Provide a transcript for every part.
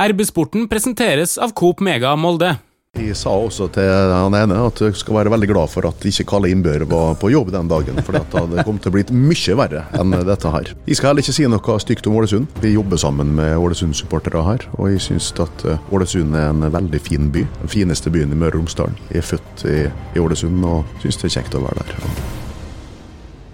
RB-sporten presenteres av Coop Mega Molde. Jeg sa også til han ene at jeg skal være veldig glad for at ikke Kalle Innbør var på jobb den dagen. For det hadde kommet til å bli mye verre enn dette her. Jeg skal heller ikke si noe stygt om Ålesund. Vi jobber sammen med Ålesund-supportere her. Og jeg syns at eh, Ålesund er en veldig fin by. Den fineste byen i Møre og Romsdal. Jeg er født i, i Ålesund og syns det er kjekt å være der.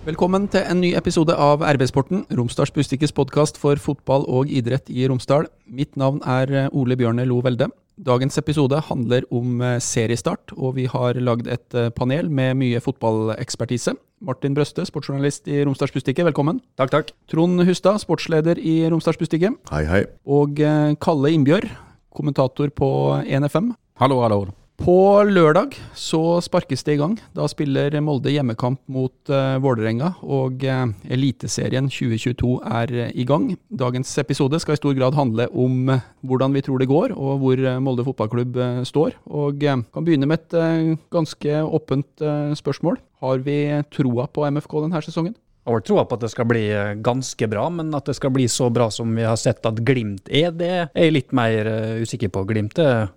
Velkommen til en ny episode av RB-sporten, Romsdals Bustikkes podkast for fotball og idrett i Romsdal. Mitt navn er eh, Ole Bjørne Lo Velde. Dagens episode handler om eh, seriestart, og vi har lagd et eh, panel med mye fotballekspertise. Martin Brøste, sportsjournalist i Romsdals Bustikke, velkommen. Takk, takk. Trond Hustad, sportsleder i Romsdals Bustikke. Hei, hei. Og Kalle Innbjørg, kommentator på 1FM. Hallo, hallo. På lørdag så sparkes det i gang. Da spiller Molde hjemmekamp mot uh, Vålerenga, og uh, Eliteserien 2022 er uh, i gang. Dagens episode skal i stor grad handle om uh, hvordan vi tror det går, og hvor Molde fotballklubb står. Og kan begynne med et ganske åpent spørsmål. Har vi troa på MFK denne sesongen? Jeg har troa på at det skal bli ganske bra, men at det skal bli så bra som vi har sett at Glimt er, det er jeg litt mer usikker på. Glimt er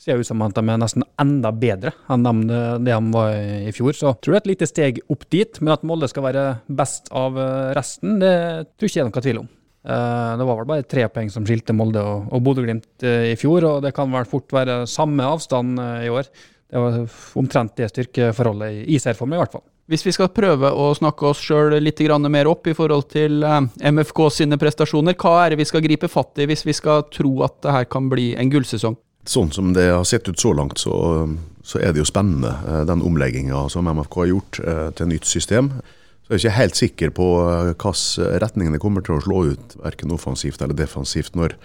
ser ut som at de er nesten enda bedre enn de, det de var i fjor. Så jeg tror det er et lite steg opp dit, men at Molde skal være best av eh, resten, det tror jeg ikke er noe tvil om. Eh, det var vel bare tre poeng som skilte Molde og, og Bodø-Glimt eh, i fjor, og det kan vel fort være samme avstand i år. Det var omtrent det styrkeforholdet i serieformen, i hvert fall. Hvis vi skal prøve å snakke oss sjøl litt mer opp i forhold til MFK sine prestasjoner, hva er det vi skal gripe fatt i hvis vi skal tro at det her kan bli en gullsesong? Sånn som det har sett ut så langt, så, så er det jo spennende, eh, den omlegginga som MFK har gjort eh, til nytt system. Så jeg er ikke helt sikker på eh, hvilken retning det kommer til å slå ut, verken offensivt eller defensivt, når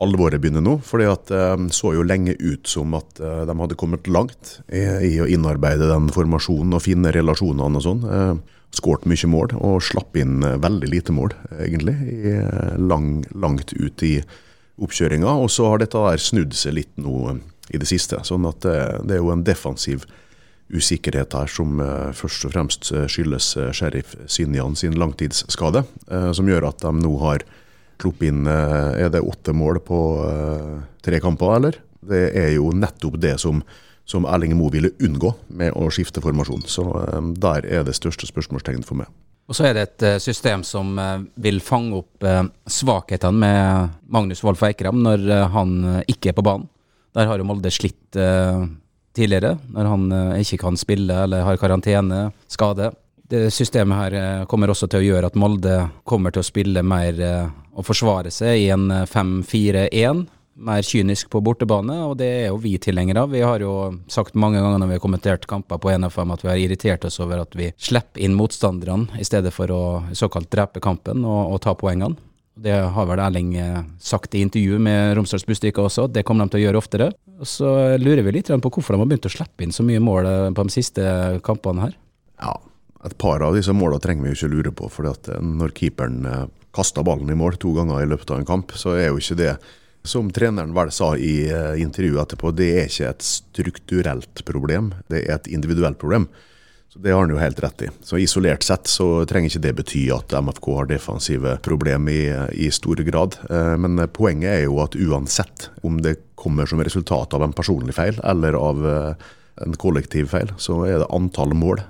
alvoret begynner nå. For det så jo lenge ut som at de hadde kommet langt i, å innarbeide den formasjonen og finne relasjonene og sånn. Skåret mye mål og slapp inn veldig lite mål, egentlig, lang, langt ut i oppkjøringa. Og så har dette der snudd seg litt nå eh, i det siste. Sånn at det, eh, det er jo en defensiv usikkerhet her som uh, først og fremst skyldes sheriff Sinjan sin langtidsskade, som gjør at de nå har sluppet inn Er det åtte mål på tre kamper, eller? Det er jo nettopp det som, som Erling Moe ville unngå med å skifte formasjon. Så der er det største spørsmålstegnet for meg. Og så er det et uh, system som uh, vil fange opp uh, svakhetene med Magnus Wolff Eikram når han ikke er på banen. Der har jo Molde slitt tidligere, når han ikke kan spille eller har karantene, skade. Det systemet her kommer også til å gjøre at Molde kommer til å spille mer og forsvare seg i en 5-4-1 mer kynisk på bortebane, og det er jo vi tilhengere av. Vi har jo sagt mange ganger når vi har kommentert kamper på NFM at vi har irritert oss over at vi slipper inn motstanderne i stedet for å såkalt drepe kampen og, og ta poengene. Det har vel Erling eh, sagt i intervju med Romsdals Bustikke også, det kommer de til å gjøre oftere. Og så lurer vi litt på hvorfor de har begynt å slippe inn så mye mål eh, på de siste kampene her. Ja, et par av disse målene trenger vi jo ikke lure på. for eh, når keeperen kaster ballen i mål to ganger i løpet av en kamp, så er jo ikke det som treneren vel sa i uh, intervjuet etterpå, det er ikke et strukturelt problem, det er et individuelt problem. Så Det har han jo helt rett i. Så Isolert sett så trenger ikke det bety at MFK har defensive problemer i, i stor grad. Uh, men poenget er jo at uansett om det kommer som resultat av en personlig feil eller av uh, en kollektiv feil, så er det antall mål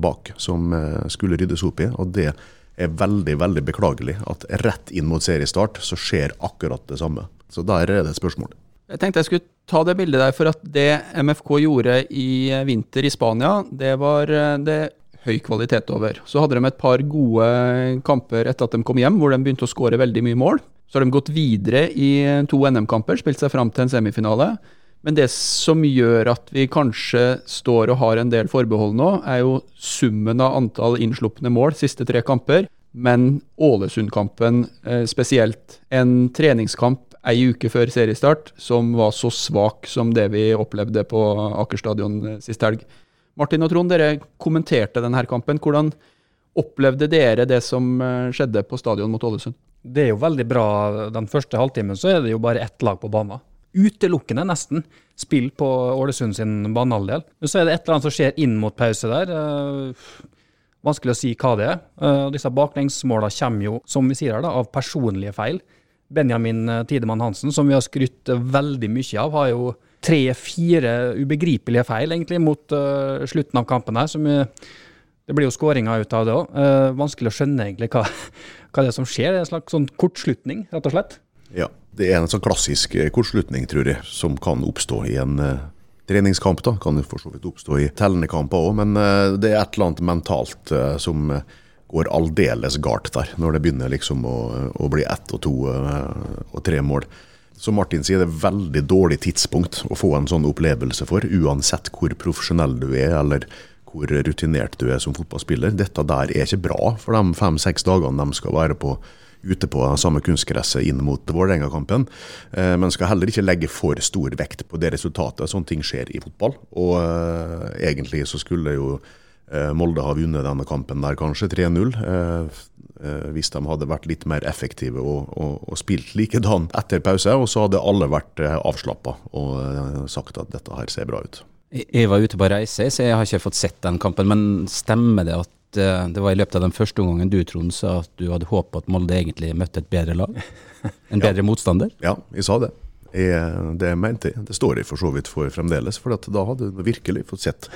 bak som skulle ryddes opp i. og det er veldig veldig beklagelig at rett inn mot seriestart så skjer akkurat det samme. Så der er det et spørsmål. Jeg tenkte jeg skulle ta det bildet der, for at det MFK gjorde i vinter i Spania, det var eh, det høy kvalitet over. Så hadde de et par gode kamper etter at de kom hjem, hvor de begynte å skåre veldig mye mål. Så har de gått videre i to NM-kamper, spilt seg fram til en semifinale. Men det som gjør at vi kanskje står og har en del forbehold nå, er jo summen av antall innslupne mål siste tre kamper. Men Ålesund-kampen eh, spesielt. En treningskamp ei uke før seriestart som var så svak som det vi opplevde på Aker stadion eh, sist helg. Martin og Trond, dere kommenterte denne kampen. Hvordan opplevde dere det som eh, skjedde på stadion mot Ålesund? Det er jo veldig bra. Den første halvtimen så er det jo bare ett lag på banen. Utelukkende, nesten, spill på Ålesund sin banehalvdel. Men så er det et eller annet som skjer inn mot pause der. Eh, vanskelig å si hva det er. Disse baklengsmålene kommer jo, som vi sier her, da, av personlige feil. Benjamin eh, Tidemann Hansen, som vi har skrytt veldig mye av, har jo tre-fire ubegripelige feil egentlig mot uh, slutten av kampen her. som Det blir jo skåringer ut av det òg. Uh, vanskelig å skjønne egentlig hva, hva det er som skjer. Det er en slags sånn kortslutning, rett og slett. Ja, det er en sånn klassisk kortslutning, tror jeg, som kan oppstå i en treningskamp. da, Kan jo for så vidt oppstå i tellende kamper òg, men det er et eller annet mentalt som går aldeles galt der, når det begynner liksom å, å bli ett og to og tre mål. Som Martin sier, det er veldig dårlig tidspunkt å få en sånn opplevelse for, uansett hvor profesjonell du er eller hvor rutinert du er som fotballspiller. Dette der er ikke bra for de fem-seks dagene de skal være på ute på samme kunstgresset inn mot Vålerenga-kampen. Eh, men skal heller ikke legge for stor vekt på det resultatet. Sånne ting skjer i fotball. Og uh, egentlig så skulle jo Molde har vunnet denne kampen der, kanskje 3-0. Uh, Eh, hvis de hadde vært litt mer effektive og, og, og spilt likedan etter pause. Og så hadde alle vært eh, avslappa og eh, sagt at dette her ser bra ut. Jeg var ute på reise, så jeg har ikke fått sett den kampen. Men stemmer det at det var i løpet av den første omgangen du Trond, sa at du hadde håpet at Molde egentlig møtte et bedre lag? En bedre ja. motstander? Ja, jeg sa det. Jeg, det mente. Det står jeg for så vidt for fremdeles. For da hadde du virkelig fått sett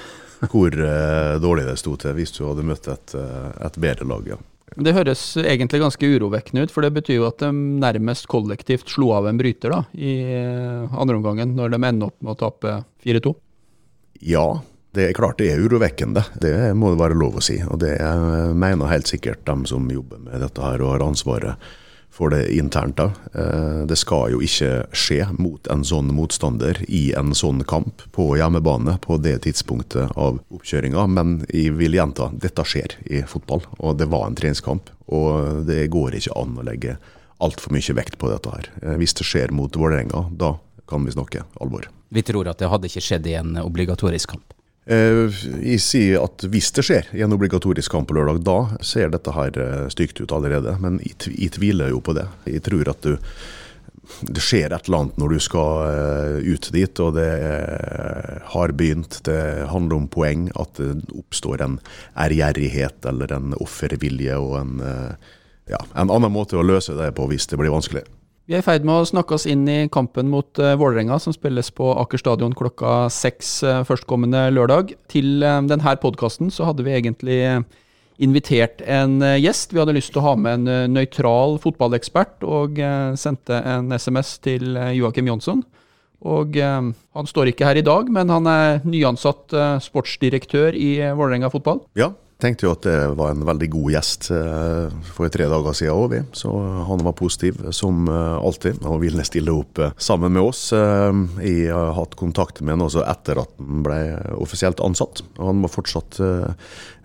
hvor uh, dårlig det sto til hvis du hadde møtt et, et bedre lag. Ja. Det høres egentlig ganske urovekkende ut, for det betyr jo at de nærmest kollektivt slo av en bryter da, i eh, andre omgangen, når de ender opp med å tape 4-2. Ja, det er klart det er urovekkende. Det må det være lov å si. Og det mener helt sikkert de som jobber med dette her og har ansvaret for det internt. da. Eh, det skal jo ikke skje mot en sånn motstander i en sånn kamp på hjemmebane på det tidspunktet av oppkjøringa, men jeg vil gjenta, dette skjer i fotball. Og det var en treningskamp, og det går ikke an å legge altfor mye vekt på dette her. Eh, hvis det skjer mot Vålerenga, da kan vi snakke alvor. Vi tror at det hadde ikke skjedd i en obligatorisk kamp? Eh, jeg sier at hvis det skjer i en obligatorisk kamp på lørdag, da ser dette her eh, stygt ut allerede. Men jeg tviler jo på det. Jeg tror at du, det skjer et eller annet når du skal eh, ut dit, og det har begynt. Det handler om poeng. At det oppstår en ærgjerrighet eller en offervilje og en, ja, en annen måte å løse det på hvis det blir vanskelig. Vi er i ferd med å snakke oss inn i kampen mot uh, Vålerenga, som spilles på Aker stadion klokka seks uh, førstkommende lørdag. Til uh, denne podkasten så hadde vi egentlig invitert en gjest. Vi hadde lyst til å ha med en nøytral fotballekspert, og sendte en SMS til Joakim Jonsson. Og han står ikke her i dag, men han er nyansatt sportsdirektør i Vålerenga fotball. Ja, tenkte jo at det var en veldig god gjest eh, for tre dager siden òg, Så han var positiv som eh, alltid og ville stille opp eh, sammen med oss. Jeg har hatt kontakt med han også etter at han ble offisielt ansatt. Han var fortsatt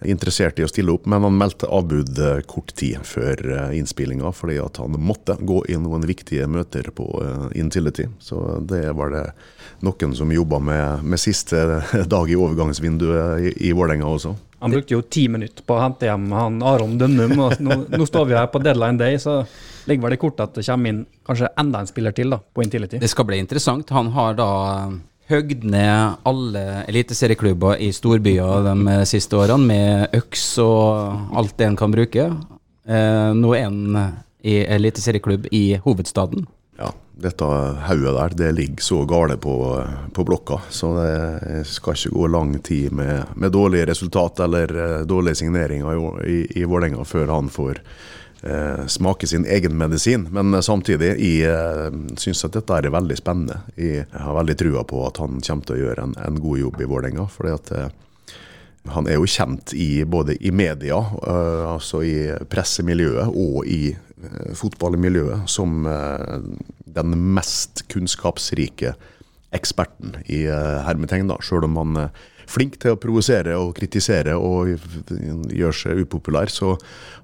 interessert i å stille opp, men han meldte avbud kort tid før innspillinga fordi at han måtte gå i noen viktige møter på Intility. Så det var det noen som jobba med, med siste dag i overgangsvinduet i, i Vålerenga også. Han brukte jo ti minutter på å hente hjem han Aron Dønnum, og nå, nå, står vi her på deadline day, så ligger vel det kort at det kommer inn kanskje enda en spiller til da, på Intility. Det skal bli interessant. Han har da høgd ned alle eliteserieklubber i storbyer de siste årene med øks og alt det en kan bruke. Eh, nå er han i eliteserieklubb i hovedstaden ja, dette hodet der det ligger så gale på, på, blokka. Så det skal ikke gå lang tid med, med dårlige resultat eller uh, dårlige signeringer i, i, i Vålerenga før han får eh, smake sin egen medisin. Men uh, samtidig, jeg uh, syns at dette er veldig spennende. Jeg har veldig trua på at han kommer til å gjøre en, en god jobb i Vålerenga. fordi han er jo kjent i, både i media, altså i pressemiljøet, og i Eh, fotballmiljøet som eh, den mest kunnskapsrike eksperten i eh, hermetegn, da, sjøl om han er flink til å provosere og kritisere og gjør seg upopulær, så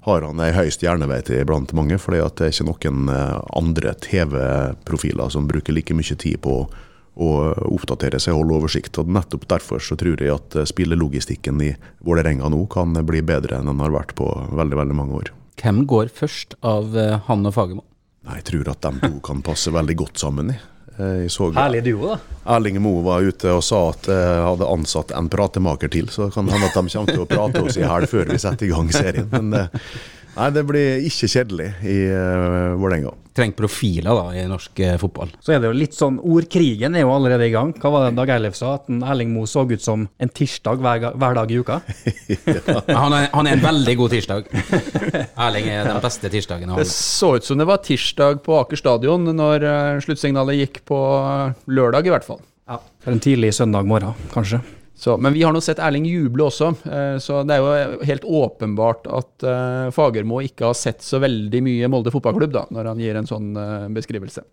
har han ei høy stjernevei til blant mange. For det er ikke noen andre TV-profiler som bruker like mye tid på å oppdatere seg og holde oversikt. og Nettopp derfor så tror jeg at spillelogistikken i Vålerenga nå kan bli bedre enn den har vært på veldig, veldig mange år. Hvem går først av eh, han og Fagermo? Jeg tror at de to kan passe veldig godt sammen. Jeg så Herlig duo, da. Erling Moe var ute og sa at jeg hadde ansatt en pratemaker til, så kan hende at de kommer til å prate oss i hæl før vi setter i gang serien. Men det, Nei, det blir ikke kjedelig i uh, Vålerenga. Trenger profiler da i norsk uh, fotball. Så er det jo litt sånn Ordkrigen er jo allerede i gang. Hva var det Dag Eilif sa? At Erling Moe så ut som en tirsdag hver, hver dag i uka? Han er, han er en veldig god tirsdag. Erling er den beste tirsdagen. Det så ut som det var tirsdag på Aker stadion når eh, sluttsignalet gikk på lørdag, i hvert fall. Ja. For en tidlig søndag morgen, kanskje. Så, men vi har nå sett Erling juble også, eh, så det er jo helt åpenbart at eh, Fagermo ikke har sett så veldig mye Molde fotballklubb, da, når han gir en sånn eh, beskrivelse.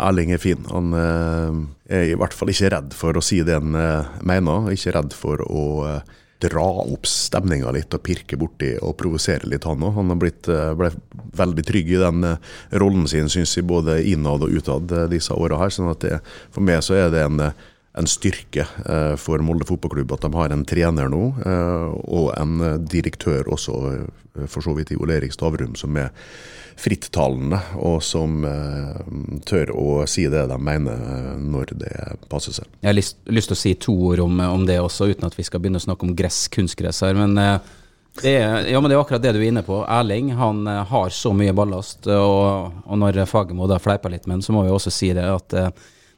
Erling er fin. Han eh, er i hvert fall ikke redd for å si det han eh, mener. Ikke redd for å eh, dra opp stemninga litt og pirke borti og provosere litt, han òg. Han har blitt eh, ble veldig trygg i den eh, rollen sin, syns jeg, både innad og utad eh, disse åra her. sånn at det, for meg så er det en, eh, en styrke eh, for Molde fotballklubb at de har en trener nå, eh, og en eh, direktør også, for så vidt i Ole Erik Stavrum, som er frittalende, og som tør å si det de mener når det passer seg. Jeg har lyst, lyst til å si to ord om, om det også, uten at vi skal begynne å snakke om gress, kunstgress her. Men det er, ja, men det er akkurat det du er inne på. Erling han har så mye ballast, og, og når Fagermo fleiper litt med ham, så må vi også si det at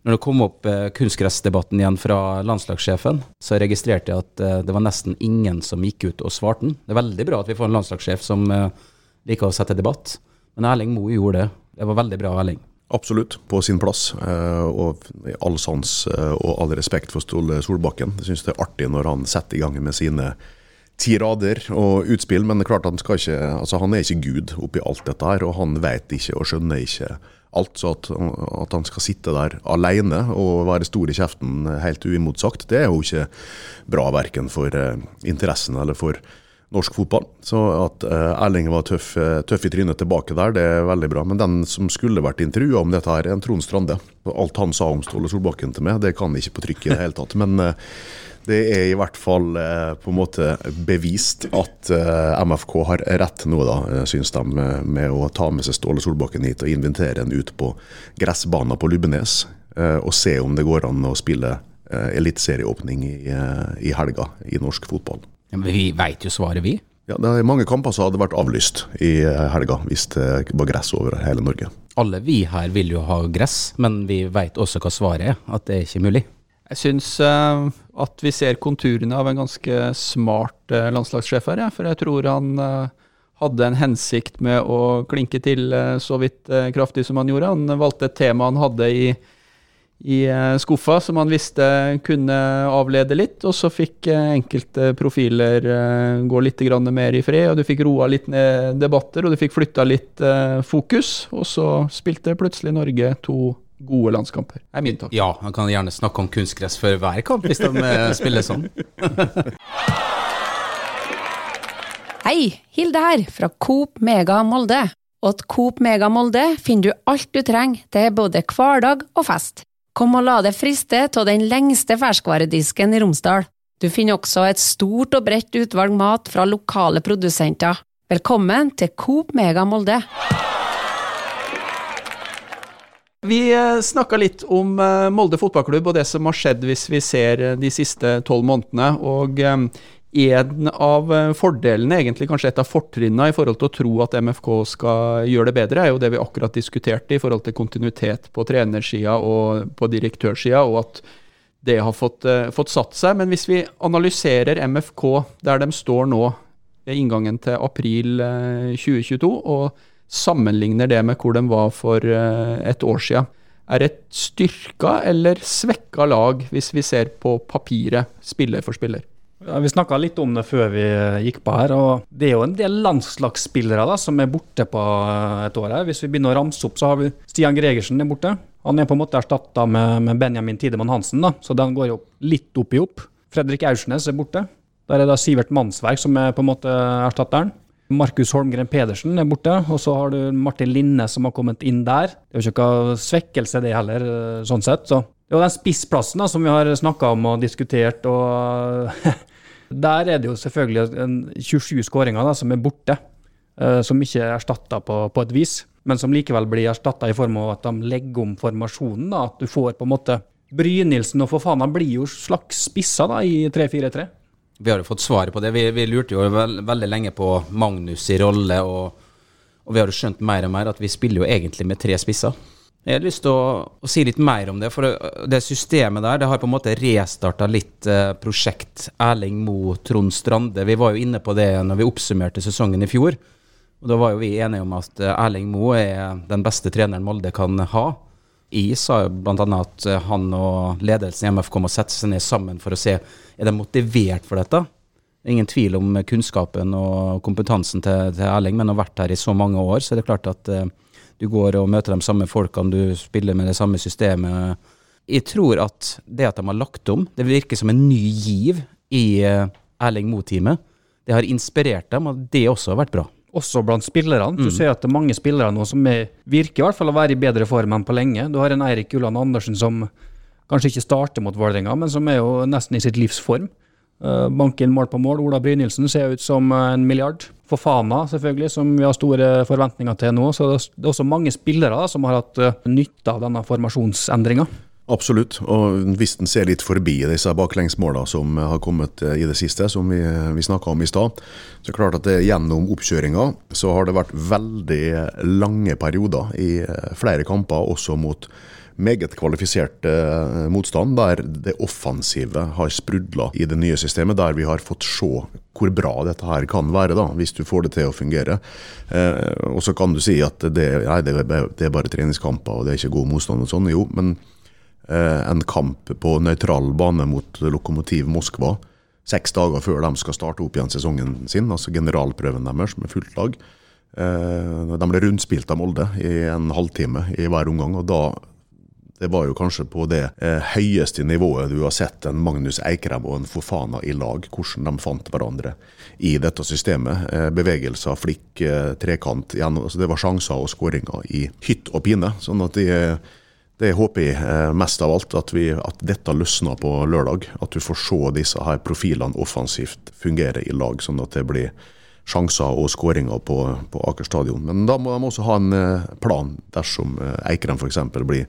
når det kom opp eh, kunstgressdebatten igjen fra landslagssjefen, så registrerte jeg at eh, det var nesten ingen som gikk ut og svarte den. Det er veldig bra at vi får en landslagssjef som eh, liker å sette debatt, men Erling Moe gjorde det. Det var veldig bra, Erling. Absolutt, på sin plass. Og i all sans og all respekt for Ståle Solbakken. Jeg syns det er artig når han setter i gang med sine tirader og utspill, men det er klart han ikke Altså, han er ikke Gud oppi alt dette her, og han vet ikke og skjønner ikke alt. Så at, at han skal sitte der alene og være stor i kjeften helt uimotsagt, det er jo ikke bra verken for eh, interessen eller for norsk fotball. Så at eh, Erling var tøff, eh, tøff i trynet tilbake der, det er veldig bra. Men den som skulle vært intervjua om dette, her, er en Trond Strande. Alt han sa om Ståle Solbakken til meg, det kan jeg ikke på trykk i det hele tatt. Men det er i hvert fall eh, på en måte bevist at eh, MFK har rett nå, da, eh, syns de, med å ta med seg Ståle Solbakken hit og invitere en ut på gressbanen på Lubbenes. eh, og se om det går an å spille eh, eliteserieåpning i, i helga i norsk fotball. Ja, men vi veit jo svaret, vi. Ja, Det er mange kamper som hadde vært avlyst i helga hvis det var gress over hele Norge. Alle vi her vil jo ha gress, men vi veit også hva svaret er, at det er ikke mulig. Jeg syns eh, at vi ser konturene av en ganske smart eh, landslagssjef her, ja, for jeg tror han eh, hadde en hensikt med å klinke til eh, så vidt kraftig som han gjorde. Han valgte et tema han hadde i, i skuffa som han visste kunne avlede litt, og så fikk enkelte profiler gå litt mer i fred, og du fikk roa litt ned debatter, og du fikk flytta litt fokus, og så spilte plutselig Norge to gode landskamper. Det er min takk. Ja, han kan gjerne snakke om kunstgress før hver kamp, hvis de eh, spiller sånn. Hei, Hilde her, fra Coop Mega Molde. Og at Coop Mega Molde finner du alt du trenger til både hverdag og fest. Kom og la deg friste av den lengste ferskvaredisken i Romsdal. Du finner også et stort og bredt utvalg mat fra lokale produsenter. Velkommen til Coop Mega Molde. Vi snakka litt om eh, Molde fotballklubb og det som har skjedd hvis vi ser eh, de siste tolv månedene. Og eh, en av eh, fordelene, egentlig kanskje et av fortrinnene i forhold til å tro at MFK skal gjøre det bedre, er jo det vi akkurat diskuterte i forhold til kontinuitet på trenersida og på direktørsida, og at det har fått, eh, fått satt seg. Men hvis vi analyserer MFK der de står nå ved inngangen til april eh, 2022, og sammenligner det med hvor de var for eh, et år siden. Er et styrka eller svekka lag, hvis vi ser på papiret, spiller for spiller? Ja, vi snakka litt om det før vi eh, gikk på her. og Det er jo en del landslagsspillere da, som er borte på eh, et år. her. Hvis vi begynner å ramse opp, så har vi Stian Gregersen er borte. Han er på en måte erstatta med, med Benjamin Tidemann Hansen, da, så den går jo litt opp i opp. Fredrik Aursnes er borte. Der er da Sivert Mannsverk som er på en måte erstatteren. Markus Holmgren Pedersen er borte, og så har du Martin Linne som har kommet inn der. Det er jo ikke noe svekkelse, det heller, eh, sånn sett. Så. Det er den spissplassen da, som vi har snakka om og diskutert. og Der er det jo selvfølgelig 27 skåringer som er borte, eh, som ikke er erstatta på, på et vis, men som likevel blir erstatta i form av at de legger om formasjonen. da, At du får på en måte Brynildsen og Fofana blir jo slags spisser da, i 3-4-3. Vi har jo fått svaret på det. Vi, vi lurte jo veld, veldig lenge på Magnus i rolle, og, og, vi har jo skjønt mer og mer at vi spiller jo egentlig med tre spisser. Jeg har lyst til å, å si litt mer om det, for det, systemet der det har på en måte restarta litt eh, prosjekt Erling Mo, Trond Strande. Vi var jo inne på det når vi oppsummerte sesongen i fjor. Og Da var jo vi enige om at eh, Erling Mo er den beste treneren Molde kan ha. I sa bl.a. at eh, han og ledelsen i MF kom og sette seg ned sammen for å se er de motivert for dette. Ingen tvil om kunnskapen og kompetansen til, til Erling, men har vært her i så mange år, så er det klart at uh, du går og møter de samme folkene, du spiller med det samme systemet. Jeg tror at det at de har lagt om, det virker som en ny giv i uh, Erling Moe-teamet. Det har inspirert dem, og det også har vært bra også blant spillerne. Du mm. ser at det er mange spillere nå som er, virker i hvert fall å være i bedre form enn på lenge. Du har en Eirik Ulland Andersen som kanskje ikke starter mot Vålerenga, men som er jo nesten i sitt livs form. Uh, banken mål på mål. Ola Brynildsen ser ut som en milliard. Fofana, selvfølgelig, som vi har store forventninger til nå. Så det er også mange spillere da, som har hatt uh, nytte av denne formasjonsendringa. Absolutt, og hvis en ser litt forbi disse baklengsmålene som har kommet eh, i det siste, som vi, vi snakka om i stad, så er det klart at det, gjennom oppkjøringa så har det vært veldig lange perioder i eh, flere kamper, også mot meget kvalifisert eh, motstand, der det offensive har sprudla i det nye systemet, der vi har fått se hvor bra dette her kan være, da, hvis du får det til å fungere. Eh, og så kan du si at det, nei, det, det er bare treningskamper og det er ikke god motstand og sånn, jo. men Eh, en kamp på nøytral bane mot Lokomotiv Moskva seks dager før de skal starte opp igjen sesongen sin, altså generalprøven deres med fullt lag. Eh, de ble rundspilt av Molde i en halvtime i hver omgang. og da det var jo kanskje på det eh, høyeste nivået du har sett en Magnus Eikrem og en Fofana i lag. Hvordan de fant hverandre i dette systemet. Eh, bevegelser, flikk, eh, trekant. Igjen, altså det var sjanser og skåringer i hytt og pine. sånn at de det håper jeg eh, mest av alt, at, vi, at dette løsner på lørdag. At du får se disse her profilene offensivt fungere i lag, sånn at det blir sjanser og skåringer på, på Aker stadion. Men da må de også ha en eh, plan dersom eh, Eikrem f.eks. blir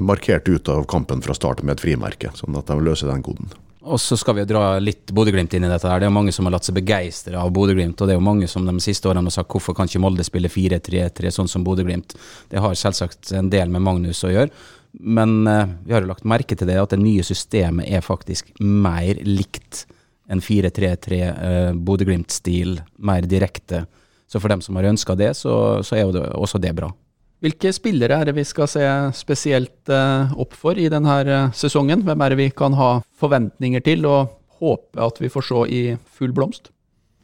markert ut av kampen fra start med et frimerke, sånn at de løser den koden. Og så skal vi jo dra litt Bodø-Glimt inn i dette. her. Det er jo mange som har latt seg begeistre av Bodø-Glimt. Og det er jo mange som de siste årene har sagt hvorfor kan ikke Molde spille 4-3-3 sånn som Bodø-Glimt. Det har selvsagt en del med Magnus å gjøre. Men eh, vi har jo lagt merke til det at det nye systemet er faktisk mer likt enn 4-3-3 uh, eh, Bodø-Glimt-stil. Mer direkte. Så for dem som har ønska det, så, så er jo det, også det bra. Hvilke spillere er det vi skal se spesielt eh, opp for i denne eh, sesongen? Hvem er det vi kan ha forventninger til og håpe at vi får se i full blomst?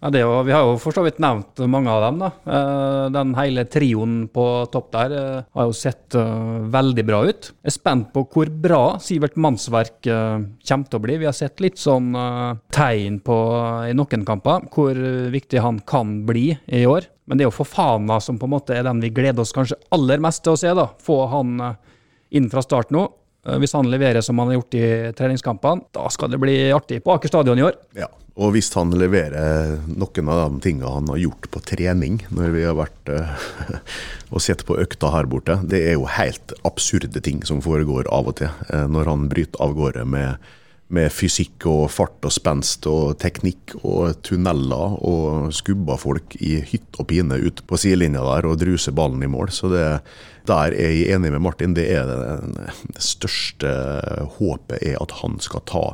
Ja, jo, Vi har jo for så vidt nevnt mange av dem. da. Eh, den hele trioen på topp der har jo sett veldig bra ut. Jeg er spent på hvor bra Sivert Mannsverk kommer til å bli. Vi har sett litt sånn tegn på i noen kamper hvor viktig han kan bli i år. Men det er jo Fofana som på en måte er den vi gleder oss kanskje aller mest til å se. da. Få han eh, inn fra start nå. Eh, hvis han leverer som han har gjort i treningskampene, da skal det bli artig på Aker stadion i år. Ja, og hvis han leverer noen av de tingene han har gjort på trening, når vi har vært uh, og sett på økta her borte, det er jo helt absurde ting som foregår av og til. Uh, når han bryter av gårde med med fysikk og fart og spenst og teknikk og tunneler og skubba folk i hytt og pine ut på sidelinja der og druse ballen i mål. Så det, der er jeg enig med Martin. Det er det, det største håpet er at han skal ta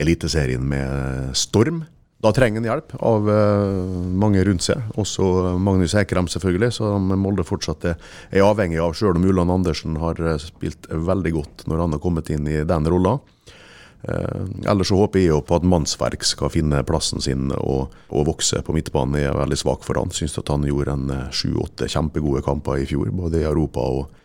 Eliteserien med storm. Da trenger han hjelp av uh, mange rundt seg, også Magnus Ekrem selvfølgelig, som Molde fortsatt er, avhengig av, sjøl om Ulland Andersen har spilt veldig godt når han har kommet inn i den rolla. Eh, ellers så håper jeg jo på at Mannsverk skal finne plassen sin og, og vokse på midtbanen. Jeg er veldig svak for han. Syns at han gjorde en eh, sju-åtte kjempegode kamper i fjor, både i Europa og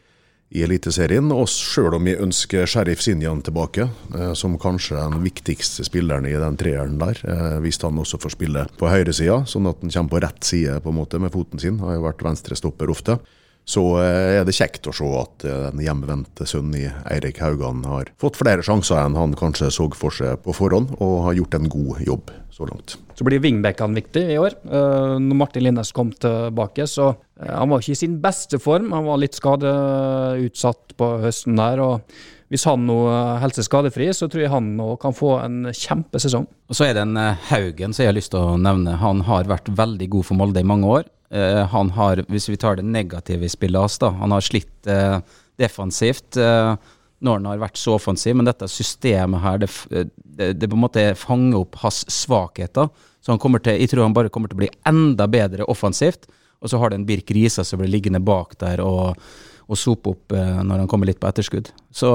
i Eliteserien. Og sjøl om jeg ønsker Sheriff Sinjan tilbake, eh, som kanskje den viktigste spilleren i den treeren der, hvis han også får spille på høyresida, sånn at han kommer på rett side på en måte med foten sin. Har jo vært venstrestopper ofte så eh, er det kjekt å se at eh, den hjemvendte sønnen i Eirik Haugan har fått flere sjanser enn han kanskje så for seg på forhånd, og har gjort en god jobb så langt. Så blir wingbackene viktig i år. Eh, når Martin Linnes kom tilbake, så han var ikke i sin beste form. Han var litt skadeutsatt på høsten der. og hvis han nå holder seg skadefri, så tror jeg han nå kan få en kjempesesong. Og så er det en Haugen som jeg har lyst til å nevne. Han har vært veldig god for Molde i mange år. Eh, han har, hvis vi tar det negative i spillet hans, han har slitt eh, defensivt eh, når han har vært så offensiv, men dette systemet her, det, det, det på en måte fanger opp hans svakheter. Så han kommer til, jeg tror han bare kommer til å bli enda bedre offensivt. Og så har det en Birk Risa som blir liggende bak der og, og sope opp når han kommer litt på etterskudd. Så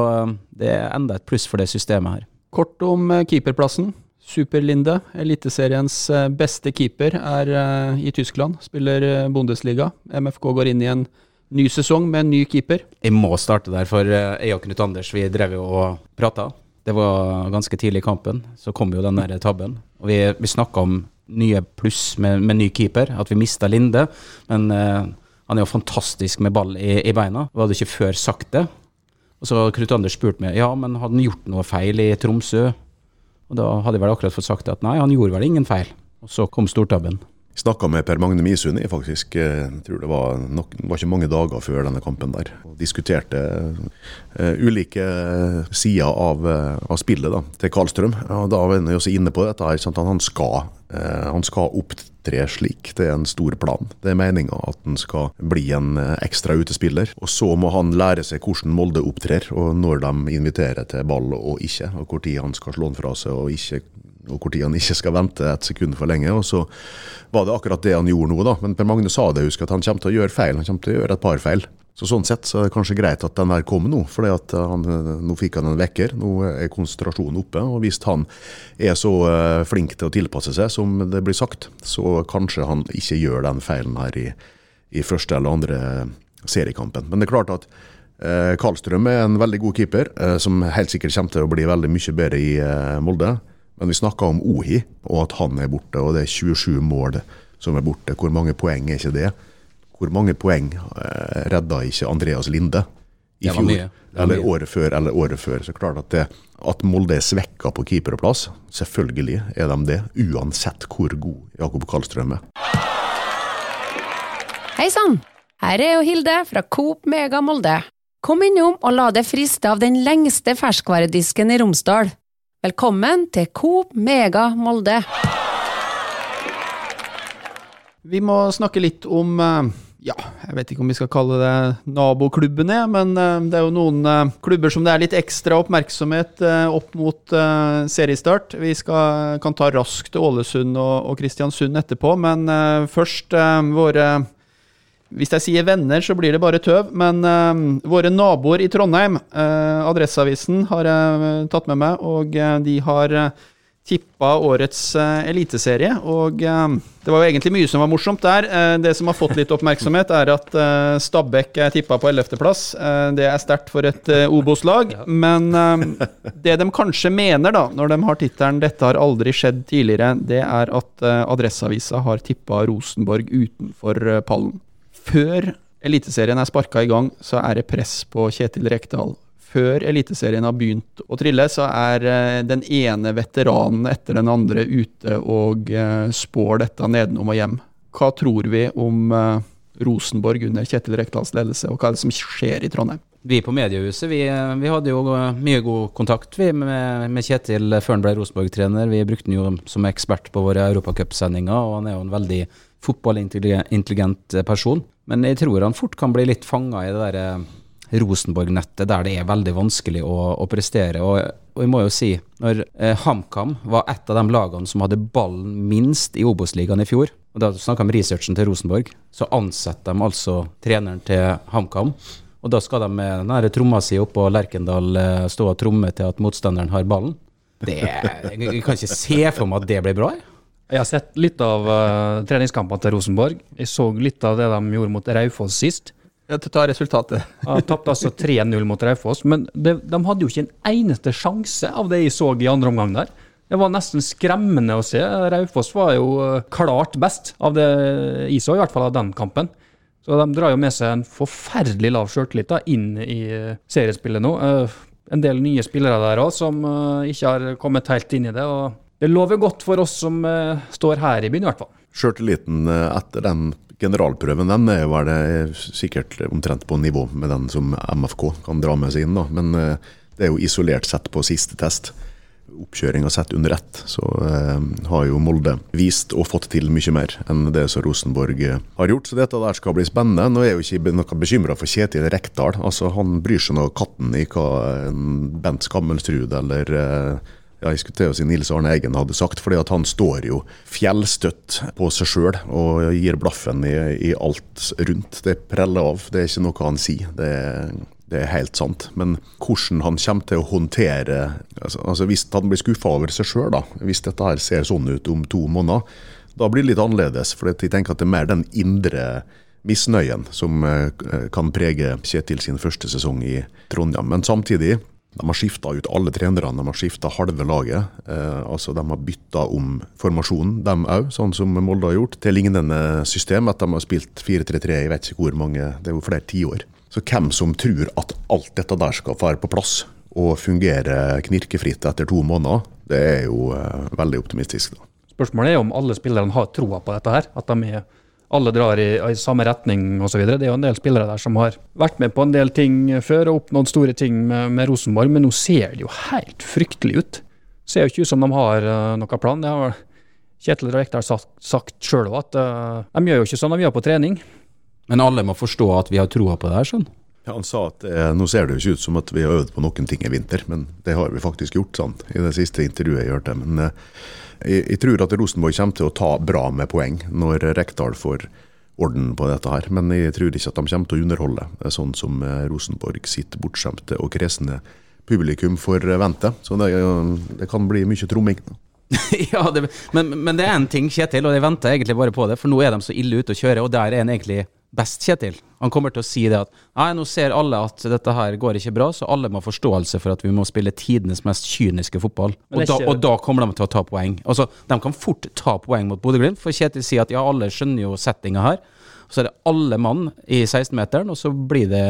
det er enda et pluss for det systemet her. Kort om keeperplassen. Superlinde, Eliteseriens eh, beste keeper, er eh, i Tyskland. Spiller eh, Bundesliga. MFK går inn i en ny sesong med en ny keeper. Jeg må starte der, for jeg og Knut Anders vi drev jo og prata. Det var ganske tidlig i kampen, så kom jo den der tabben. Og vi, vi snakka om nye pluss med, med ny keeper, at vi mista Linde. Men eh, han er jo fantastisk med ball i, i beina. Vi hadde ikke før sagt det. Og så Knut Anders spurt meg ja, men hadde han gjort noe feil i Tromsø. Og da hadde jeg vel akkurat fått sagt at nei, han gjorde vel ingen feil. Og så kom stortabben. Snakka med Per Magne Misund i faktisk, eh, jeg tror det var, nok, var ikke mange dager før denne kampen der. Og diskuterte uh, ulike sider av, eh, av spillet da, til Karlstrøm. Og da var han også inne på dette. her, sant, Han skal, uh, han skal opptre slik. Det er en stor plan. Det er meninga at han skal bli en ekstra utespiller. Og så må han lære seg hvordan Molde opptrer, og når de inviterer til ball og ikke. Og tid han skal slå den fra seg og ikke og hvor tid han ikke skal vente et sekund for lenge. og Så var det akkurat det han gjorde nå, da. Men Per Magne sa det, husk at han kommer til å gjøre feil. Han kommer til å gjøre et par feil. Så Sånn sett så er det kanskje greit at den der kom nå, for nå fikk han en vekker. Nå er konsentrasjonen oppe. og Hvis han er så eh, flink til å tilpasse seg som det blir sagt, så kanskje han ikke gjør den feilen her i, i første eller andre seriekampen. Men det er klart at eh, Karlstrøm er en veldig god keeper, eh, som helt sikkert kommer til å bli veldig mye bedre i eh, Molde. Men vi snakka om Ohi, og at han er borte, og det er 27 mål som er borte. Hvor mange poeng er ikke det? Hvor mange poeng eh, redda ikke Andreas Linde i fjor? Eller året før, eller året før. Så klart at, det, at Molde er svekka på keeperplass, selvfølgelig er de det. Uansett hvor god Jakob Karlstrøm er. Hei sann! Her er jo Hilde fra Coop Mega Molde. Kom innom og la deg friste av den lengste ferskvaredisken i Romsdal. Velkommen til Coop Mega Molde. Vi må snakke litt om eh, ja, jeg vet ikke om vi skal kalle det naboklubbene, men eh, det er jo noen eh, klubber som det er litt ekstra oppmerksomhet opp mot seriestart. Vi skal, kan ta raskt Ålesund og, og Kristiansund etterpå, men først våre hvis jeg sier venner, så blir det bare tøv, men uh, våre naboer i Trondheim, uh, Adresseavisen, har jeg eh, tatt med meg, og eh, de har uh, tippa årets eliteserie. Og eh, det var jo egentlig mye som var morsomt der. Det som har fått litt oppmerksomhet, er at Stabæk er tippa på 11.-plass. Uh, det er sterkt for et Obos-lag, men eh, det de kanskje mener, da, når de har tittelen 'Dette har aldri skjedd tidligere', det er at Adresseavisa har tippa Rosenborg utenfor pallen. Før Eliteserien er sparka i gang, så er det press på Kjetil Rekdal. Før Eliteserien har begynt å trille, så er eh, den ene veteranen etter den andre ute og eh, spår dette nedenom og hjem. Hva tror vi om eh, Rosenborg under Kjetil Rekdals ledelse, og hva er det som skjer i Trondheim? Vi på mediehuset vi, vi hadde jo mye god kontakt vi, med, med Kjetil før han ble Rosenborg-trener. Vi brukte han jo som ekspert på våre europacupsendinger, og han er jo en veldig fotballintelligent person. Men jeg tror han fort kan bli litt fanga i det der eh, Rosenborg-nettet, der det er veldig vanskelig å, å prestere. Og, og jeg må jo si, når eh, HamKam var et av de lagene som hadde ballen minst i Obos-ligaen i fjor, og da snakka vi om researchen til Rosenborg, så ansetter de altså treneren til HamKam. Og da skal de med her tromma si oppå Lerkendal eh, stå og tromme til at motstanderen har ballen. Det, jeg, jeg kan ikke se for meg at det blir bra. jeg. Jeg har sett litt av uh, treningskampene til Rosenborg. Jeg så litt av det de gjorde mot Raufoss sist. Jeg tar resultatet. De tapte altså 3-0 mot Raufoss, men det, de hadde jo ikke en eneste sjanse av det jeg så i andre omgang der. Det var nesten skremmende å se. Raufoss var jo eh, klart best av det jeg så, i hvert fall av den kampen. Så de drar jo med seg en forferdelig lav sjøltillit inn i eh, seriespillet nå. Eh, en del nye spillere der òg som eh, ikke har kommet helt inn i det. og Det lover godt for oss som står her i byen, i hvert fall. Sjøltilliten etter den generalprøven den er vel det sikkert omtrent på nivå med den som MFK kan dra med seg inn. da. Men Det er jo isolert sett på siste test. Oppkjøringa sett under ett, så eh, har jo Molde vist og fått til mye mer enn det som Rosenborg eh, har gjort. Så dette der skal bli spennende. Nå er jeg jo ikke noe bekymra for Kjetil Rekdal. Altså, han bryr seg nå katten i hva en Bent Skammelstrud eller eh, ja, jeg skulle til å si Nils Arne Eggen hadde sagt, fordi at han står jo fjellstøtt på seg sjøl og gir blaffen i, i, alt rundt. Det preller av, det er ikke noe han sier. Det, det er helt sant. Men hvordan han kommer til å håndtere altså, altså Hvis han blir skuffa over seg sjøl, hvis dette her ser sånn ut om to måneder, da blir det litt annerledes. For jeg tenker at det er mer den indre misnøyen som eh, kan prege Kjetil sin første sesong i Trondheim. Men samtidig de har skifta ut alle trenerne, de har skifta halve laget. Eh, altså De har bytta om formasjonen, dem òg, sånn som Molde har gjort, til lignende system. At de har spilt 4-3-3 i vet ikke hvor mange, det er jo flere tiår. Så hvem som tror at alt dette der skal være på plass og fungere knirkefritt etter to måneder, det er jo eh, veldig optimistisk. da. Spørsmålet er om alle spillerne har troa på dette her. At de er alle drar i, i samme retning osv. Det er jo en del spillere der som har vært med på en del ting før og oppnådd store ting med, med Rosenborg, men nå ser det jo helt fryktelig ut. Ser jo ikke ut som de har uh, noen plan. Det har Kjetil Rekdal sagt sjøl òg, at uh, de gjør jo ikke sånn de gjør på trening. Men alle må forstå at vi har troa på det her, skjønn? Ja, han sa at eh, nå ser det jo ikke ut som at vi har øvd på noen ting i vinter, men det har vi faktisk gjort, sant, i det siste intervjuet jeg hørte. Men eh, jeg, jeg, tror at Rosenborg kommer til å ta bra med poeng når Rekdal får orden på dette her. Men jeg tror ikke at de kommer til å underholde, sånn som eh, Rosenborg sitt bortskjemte og kresne publikum forventer. Så det, det kan bli mye tromming. ja, det, men, men, det er en ting, Kjetil, og jeg venter egentlig bare på det. For nå er de så ille ute å kjøre, og der er en egentlig best, Kjetil. Han kommer til å si det at nei, nå ser alle at dette her går ikke bra, så alle må ha forståelse for at vi må spille tidenes mest kyniske fotball. Og da, og da, kommer de til å ta poeng. Altså, De kan fort ta poeng mot Bodø-Glimt, for Kjetil sier at ja, alle skjønner jo settinga her. Så er det alle mann i 16-meteren, og så blir det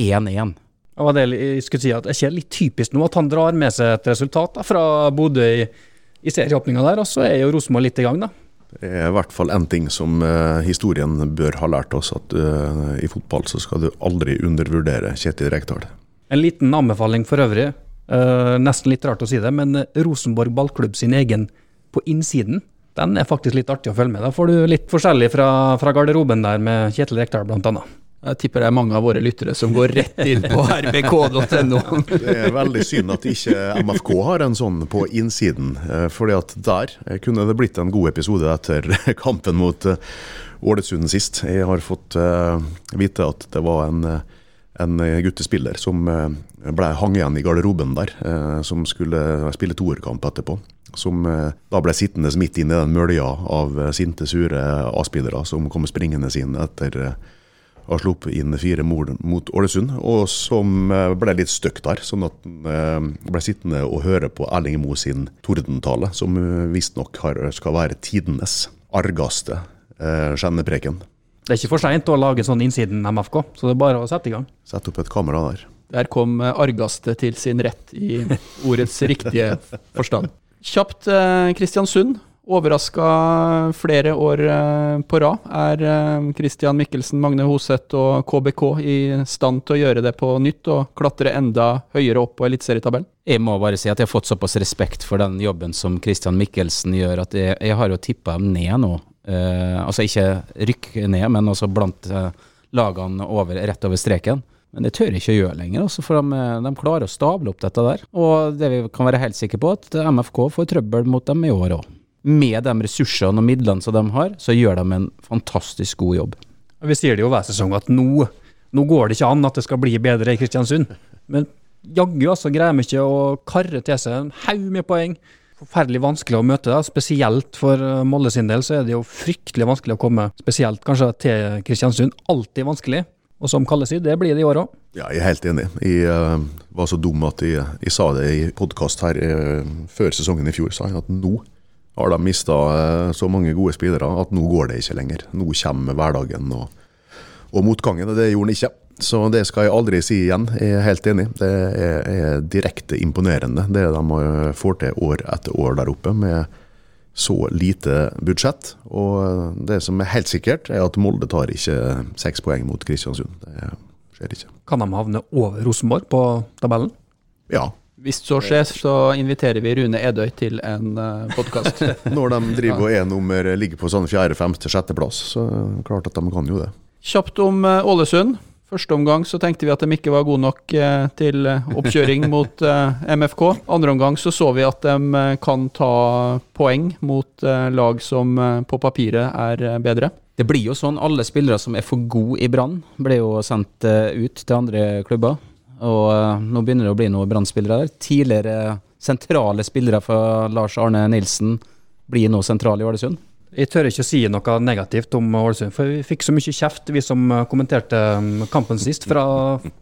1-1. Det var det jeg skulle si, at det er litt typisk nå at han drar med seg et resultat da, fra Bodø i, i serieåpninga der, og så er jo Rosenborg litt i gang, da. Det er i hvert fall én ting som uh, historien bør ha lært oss, at uh, i fotball så skal du aldri undervurdere Kjetil Rekdal. En liten anbefaling for øvrig, uh, nesten litt rart å si det, men Rosenborg ballklubb sin egen på innsiden, den er faktisk litt artig å følge med. Da får du litt forskjellig fra, fra garderoben der med Kjetil Rekdal bl.a. Jeg tipper det er mange av våre lyttere som går rett inn på rbk.no. det er veldig synd at ikke MFK har en sånn på innsiden. Eh, fordi at der kunne det blitt en god episode etter kampen mot eh, Ålesund sist. Jeg har fått eh, vite at det var en, en guttespiller som ble hang igjen i garderoben der, som skulle spille toerkamp etterpå som da ble sittende midt inne i den mølja av sinte, sure A-spillere som kom springende inn etter har sluppet inn fire mål mot Ålesund, og som eh, ble litt støkk der. Sånn at han eh, ble sittende og høre på Erling Moe sin tordentale, som eh, visstnok skal være tidenes argeste eh, skjennepreken. Det er ikke for seint å lage sånn innsiden MFK, så det er bare å sette i gang. Sett opp et kamera der. Der kom argaste til sin rett i ordets riktige forstand. Kjapt Kristiansund. Overraska flere år eh, på rad. Er eh, Christian Mikkelsen, Magne Hoseth og KBK i stand til å gjøre det på nytt og klatre enda høyere opp på eliteserietabellen? Jeg må bare si at jeg har fått såpass respekt for den jobben som Christian Mikkelsen gjør, at jeg, jeg har jo tippa dem ned nå. Eh, altså ikke rykk ned, men altså blant eh, lagene over, rett over streken. Men det tør jeg ikke å gjøre lenger, altså, for de, de, klarer å stable opp dette der. Og det vi kan være helt sikre på, at MFK får trøbbel mot dem i år òg med de ressursene og midlene som de har, så gjør de en fantastisk god jobb. Vi sier det jo hver sesong at nå, nå går det ikke an at det skal bli bedre i Kristiansund. Men jaggu altså greier de ikke å karre til seg en haug med poeng. Forferdelig vanskelig å møte, da. spesielt for eh, Molde sin del så er det jo fryktelig vanskelig å komme spesielt kanskje til Kristiansund. Alltid vanskelig. Og som Kalle sier, det blir det i år òg. Ja, jeg er helt enig. Jeg uh, var så dum at jeg, jeg sa det i podkast her uh, før sesongen i fjor. sa jeg at nå har de mista eh, så mange gode spillere at nå går det ikke lenger. Nå kommer hverdagen og, og motgangen, og det gjorde han ikke. Så det skal jeg aldri si igjen. Jeg er helt enig. Det er, er direkte imponerende det de får til år etter år der oppe, med så lite budsjett. Og det som er helt sikkert, er at Molde tar ikke seks poeng mot Kristiansund. Det skjer ikke. Kan de havne over Rosenborg på tabellen? Ja. Hvis så skjer, så inviterer vi Rune Edøy til en uh, podkast. Når de driver og er nummer, ligger på sånn fjerde, femte, sjetteplass, så klart at de kan jo det. Kjapt om uh, Ålesund. Første omgang så tenkte vi at de ikke var gode nok uh, til oppkjøring mot MFK. Andre omgang så så vi at de kan ta poeng mot lag som på papiret er bedre. Det blir jo sånn. Alle spillere som er for gode i Brann, ble jo sendt ut til andre klubber. Og uh, nå begynner det å bli noen Brann-spillere der. Tidligere sentrale spillere for Lars Arne Nilsen blir nå sentrale i Ålesund. Jeg tør ikke å si noe negativt om Ålesund, for vi fikk så mye kjeft, vi som kommenterte um, kampen sist, fra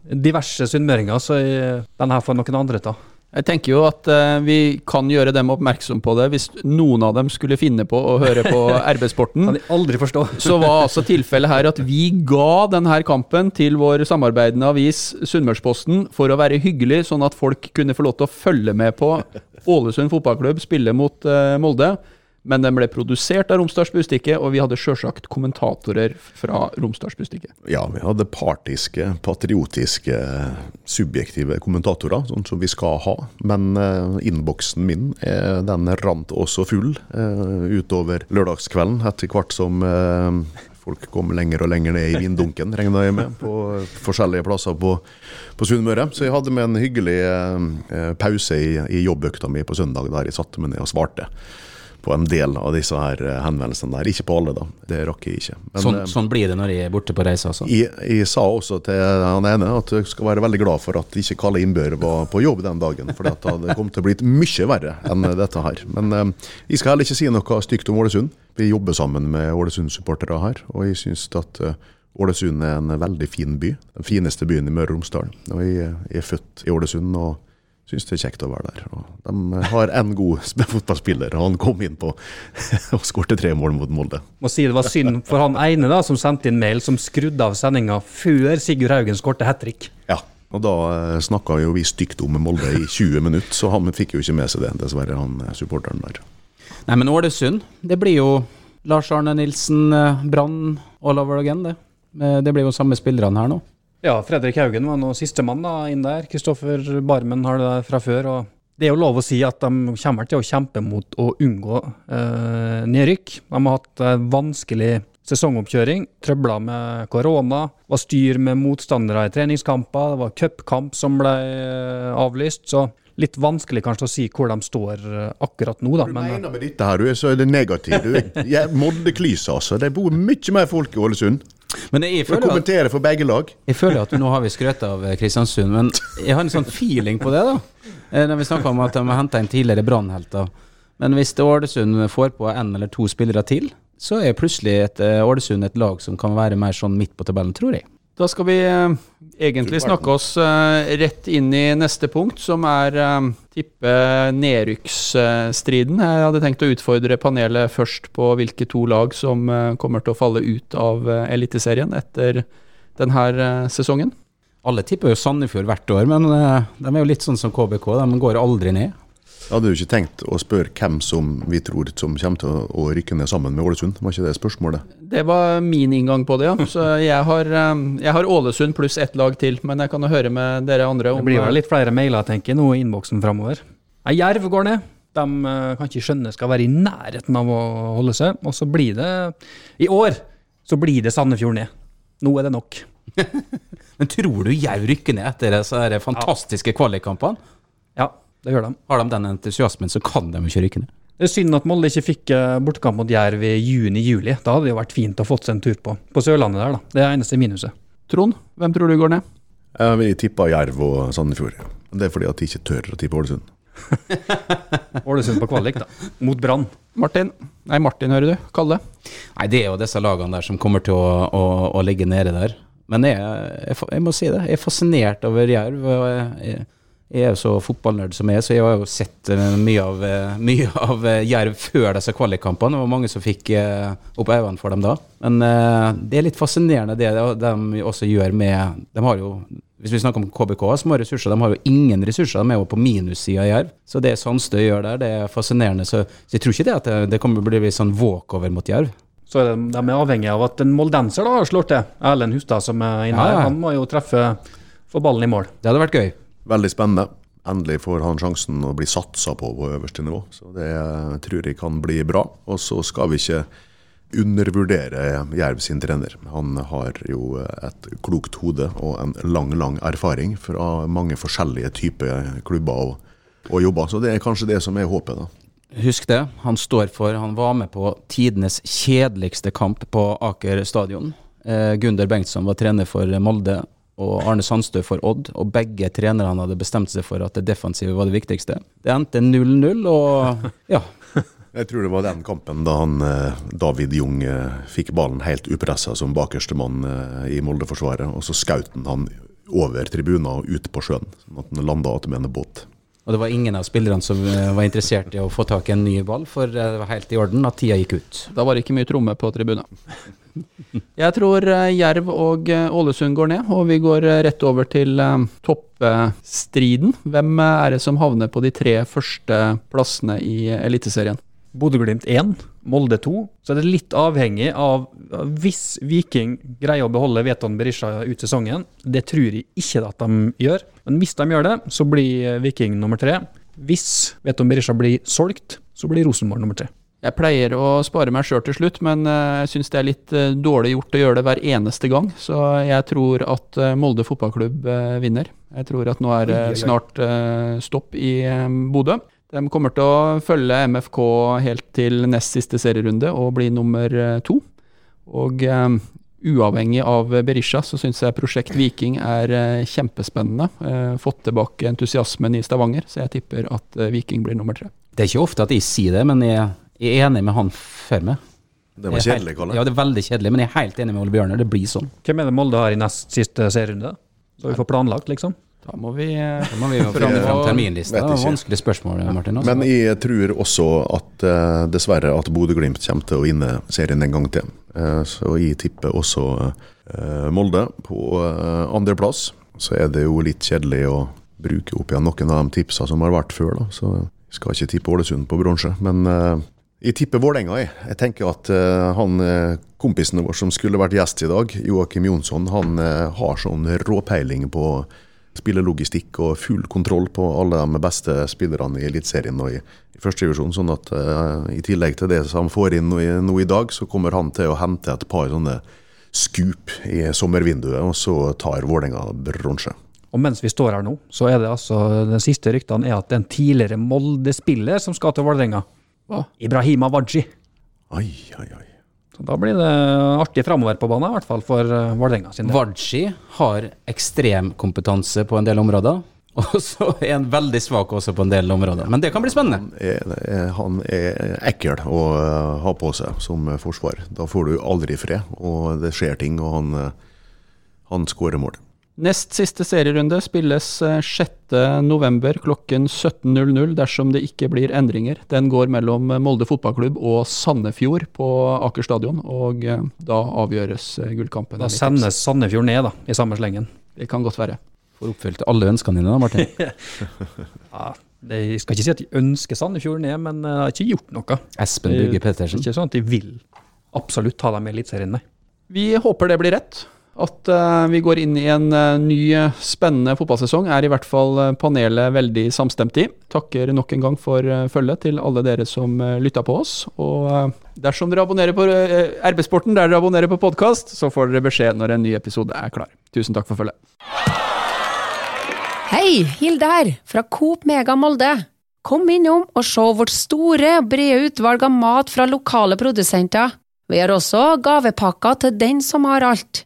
diverse sunnmøringer, så jeg, den får noen andre ta. Jeg tenker jo at uh, vi kan gjøre dem oppmerksom på det hvis noen av dem skulle finne på å høre på RB-sporten. kan de aldri forstå. så var altså tilfellet her at vi ga denne kampen til vår samarbeidende avis Sunnmørsposten for å være hyggelig, sånn at folk kunne få lov til å følge med på Ålesund fotballklubb spille mot uh, Molde. Men den ble produsert av Romsdalsbustikket, og vi hadde sjølsagt kommentatorer fra Romsdalsbustikket. Ja, vi hadde partiske, patriotiske, subjektive kommentatorer, sånn som vi skal ha. Men eh, innboksen min eh, den rant også full eh, utover lørdagskvelden, etter hvert som folk kom lenger og lenger ned i vindunken, regna jeg med, på forskjellige plasser på, på Sunnmøre. Så jeg hadde med en hyggelig pause i, i jobbøkta mi på søndag, der jeg satte meg ned og svarte på en del av disse her eh, henvendelsene der. Ikke på alle, da. Det rakk jeg ikke. Men, sånn, sånn, blir det når jeg er borte på reise, altså? Jeg, jeg, sa også til han ene at jeg skal være veldig glad for at ikke Kalle Innbør var på jobb den dagen. For det hadde kommet til å bli mye verre enn dette her. Men eh, jeg skal heller ikke si noe stygt om Ålesund. Vi jobber sammen med Ålesund-supportere her, og jeg syns at Ålesund er en veldig fin by. Den fineste byen i Møre og Romsdal. Og jeg, jeg er født i Ålesund. og syns det er kjekt å være der. Og de har en god fotballspiller, og han kom inn på og skårte tre mål mot Molde. Må si Det var synd for han ene da, som sendte inn mail, som skrudde av sendinga før Sigurd Haugen skårte hat trick. Ja, og da eh, snakka jo vi stygt om Molde i 20 minutter, så han fikk jo ikke med seg det, dessverre, han eh, supporteren der. Nei, men Ålesund, det blir jo Lars Arne Nilsen, Brann, all over Again, det. Det blir jo samme spillerne her nå. Ja, Fredrik Haugen var nå sistemann inn der. Kristoffer Barmen har det der fra før. og Det er jo lov å si at de kommer til å kjempe mot å unngå eh, nedrykk. De har hatt eh, vanskelig sesongoppkjøring. Trøbla med korona. Var styr med motstandere i treningskamper. Det var cupkamp som ble eh, avlyst. så litt vanskelig kanskje å si hvor de står eh, akkurat nå, da. Du mener med dette her, du, så er det negativt. Molde-klyse, altså. Det bor mye mer folk i Ålesund. Men jeg føler kommentere for begge lag. Jeg føler at nå har vi skrøt av eh, Kristiansund, men jeg har en sånn feeling på det, da. Eh, når vi snakker om at de har henta inn tidligere brannhelter. Men hvis Ålesund får på en eller to spillere til, så er plutselig et eh, Ålesund et lag som kan være mer sånn midt på tabellen, tror jeg. Da skal vi egentlig snakke oss rett inn i neste punkt, som er tippe nedrykksstriden. Jeg hadde tenkt å utfordre panelet først på hvilke to lag som kommer til å falle ut av Eliteserien etter denne sesongen. Alle tipper jo Sandefjord hvert år, men de er jo litt sånn som KBK. De går aldri ned. Hadde jo ikke tenkt å spørre hvem som vi tror som kommer til å rykke ned sammen med Ålesund. Var ikke det spørsmålet? Det var min inngang på det, ja. Så jeg har, eh, jeg har Ålesund pluss ett lag til. Men jeg kan jo høre med dere andre om Det blir vel litt flere mailer, tenker jeg, nå i innboksen framover. Jerv går ned. De eh, kan ikke skjønne skal være i nærheten av å holde seg. Og så blir det I år så blir det Sandefjord ned. Nå er det nok. Men tror du Jerv rykker ned etter disse fantastiske kvalikkampene? Det gjør de. Har de den entusiasmen, så kan de ikke rykke ned. Det er synd at Molde ikke fikk eh, bortekamp mot Jerv i juni-juli. Da hadde det jo vært fint å fått seg en tur på på Sørlandet der, da. Det er eneste minuset. Trond, hvem tror du går ned? Vi tippe Jerv og Sandefjord. Det er fordi at de ikke tør å tippe Ålesund. Ålesund på kvalik, da. Mot Brann. Martin. Nei, Martin, hører du. Kalle. Nei, det er jo disse lagene der som kommer til å, å, å ligge nede der. Men jeg, jeg, jeg, må si det. Jeg er fascinert over Jerv. og jeg, jeg er jo så fotballnerd som jeg er, så jeg har jo sett uh, mye av, uh, mye av uh, Jerv før disse kvalikkampene. Det var mange som fikk opp øynene for dem da. Men det er litt fascinerende det de også gjør med De har jo hvis vi snakker om KBK, små ressurser, de har jo ingen ressurser. De er jo på minussida i Jerv. Så det Sandstø gjør der, det er fascinerende. Så, så jeg tror ikke det at det, det kommer til å bli sånn walkover mot Jerv. Så er de, de er avhengig av at en moldenser da slår til. Erlend Hustad som er inne her. Ja, ja. Han må jo treffe få ballen i mål. Det hadde vært gøy. Veldig spennende. endelig får han sjansen å bli satsa på på øverste nivå. Så det tror jeg kan bli bra. Og så skal vi ikke undervurdere Jerv sin trener. Han har jo et klokt hode og en lang, lang erfaring fra mange forskjellige typer klubber og, og jobber. Så det er kanskje det som er håpet, da. Husk det, han står for Han var med på tidenes kjedeligste kamp på Aker stadion. Eh, Gunder Bengtsson var trener for Molde, og Arne Sandstø for Odd. Og begge trenerne hadde bestemt seg for at det defensive var det viktigste. Det endte 0-0, og ja. Jeg tror det var den kampen da han, eh, David Jung eh, fikk ballen helt upressa som bakerste mann eh, i Molde-forsvaret. Og så skjøt han over tribunen og ut på sjøen, sånn at han landa med en båt. Og det var ingen av spillerne som var interessert i å få tak i en ny ball, for det var helt i orden at tida gikk ut. Da var det ikke mye tromme på tribunen. Jeg tror eh, Jerv og eh, Ålesund går ned, og vi går eh, rett over til toppstriden. Hvem er det som havner på de tre første plassene i Eliteserien? Bodø-Glimt 1, Molde 2. Så er det litt avhengig av hvis Viking greier å beholde Veton Berisha ut sesongen. Det tror jeg ikke at de gjør. Men hvis de gjør det, så blir Viking nummer tre. Hvis Veton Berisha blir solgt, så blir Rosenborg nummer tre. Jeg pleier å spare meg sjøl til slutt, men eh, jeg syns det er litt eh, dårlig gjort å gjøre det hver eneste gang. Så jeg tror at eh, Molde fotballklubb vinner. Jeg tror at nå er det snart stopp i Bodø. De kommer til å følge MFK helt til nest siste serierunde og bli nummer to. Og uavhengig av Berisha, så syns jeg Prosjekt Viking er kjempespennende. Fått tilbake entusiasmen i Stavanger, så jeg tipper at Viking blir nummer tre. Det er ikke ofte at jeg sier det, men jeg, jeg er enig med han før meg. Det var er kjedelig, Kalle. Ja, det er veldig kjedelig, men jeg er helt enig med Ole Bjørner. Det blir sånn. Hvem er det Molde har i nest siste serierunde? Så vi får planlagt, liksom. Da må vi Da må vi Fram- fram terminlista. Det var. Vanskelig spørsmål, Martin. Også. Men jeg tror også at eh, dessverre at Bodø-Glimt kommer til å vinne serien en gang til. Eh, så jeg tipper også eh, Molde på andreplass. Så er det jo litt kjedelig å bruke opp igjen noen av de tipsa som har vært før, da. Så jeg skal ikke tippe Ålesund på bronse. Men jeg tipper Vålerenga, jeg. Jeg tenker at uh, han eh, kompisen vår som skulle vært gjest i dag, Joakim Jonsson, han uh, har sånn råpeiling på spillelogistikk og full kontroll på alle de beste spillerne i Eliteserien og i, i førstedivisjon. Sånn at uh, i tillegg til det som han får inn nå i, nå i dag, så kommer han til å hente et par sånne skup i sommervinduet, og så tar Vålerenga bronse. Og mens vi står her nå, så er det altså Den siste ryktene er at det er en tidligere Molde-spiller som skal til Vålerenga. Hva? Ibrahima Waji. Ai, ai, ai. Så da blir det artig framover på banen, i hvert fall for eh, Vålerenga sin del. Waji har ekstrem kompetanse på en del områder, og så er han veldig svak også på en del områder. Men det kan bli spennende. Han er, han er ekkel å eh, ha på seg som forsvar. Da får du aldri fred, og det skjer ting, og han, eh, han skårer mål. Nest siste serierunde spilles eh, 6.11. klokken 17.00 dersom det ikke blir endringer. Den går mellom Molde fotballklubb og Sandefjord på Aker stadion, og eh, da avgjøres eh, gullkampen. Da sendes Sandefjord ned, da, i samme slengen. Det kan godt være. Får oppfylt alle ønskene dine da, Martin. Ja, det, jeg skal ikke si at de ønsker Sandefjord ned, men jeg har ikke gjort noe. Espen Det Bugge er Pettersen. ikke sånn at de vil absolutt ta dem med i Eliteserien, nei. Vi håper det blir rett. At eh, vi går inn i en eh, ny, spennende fotballsesong, er i hvert fall eh, panelet veldig samstemt i. Takker nok en gang for følget til alle dere som lytta på oss. Og dersom dere abonnerer på RB-sporten der dere abonnerer på podkast, så får dere beskjed når en ny episode er klar. Tusen takk for følget. Hei, Hilde her, fra Coop Mega Molde. Kom innom og se vårt store, brede utvalg av mat fra lokale produsenter. Vi har også gavepakker til den som har alt.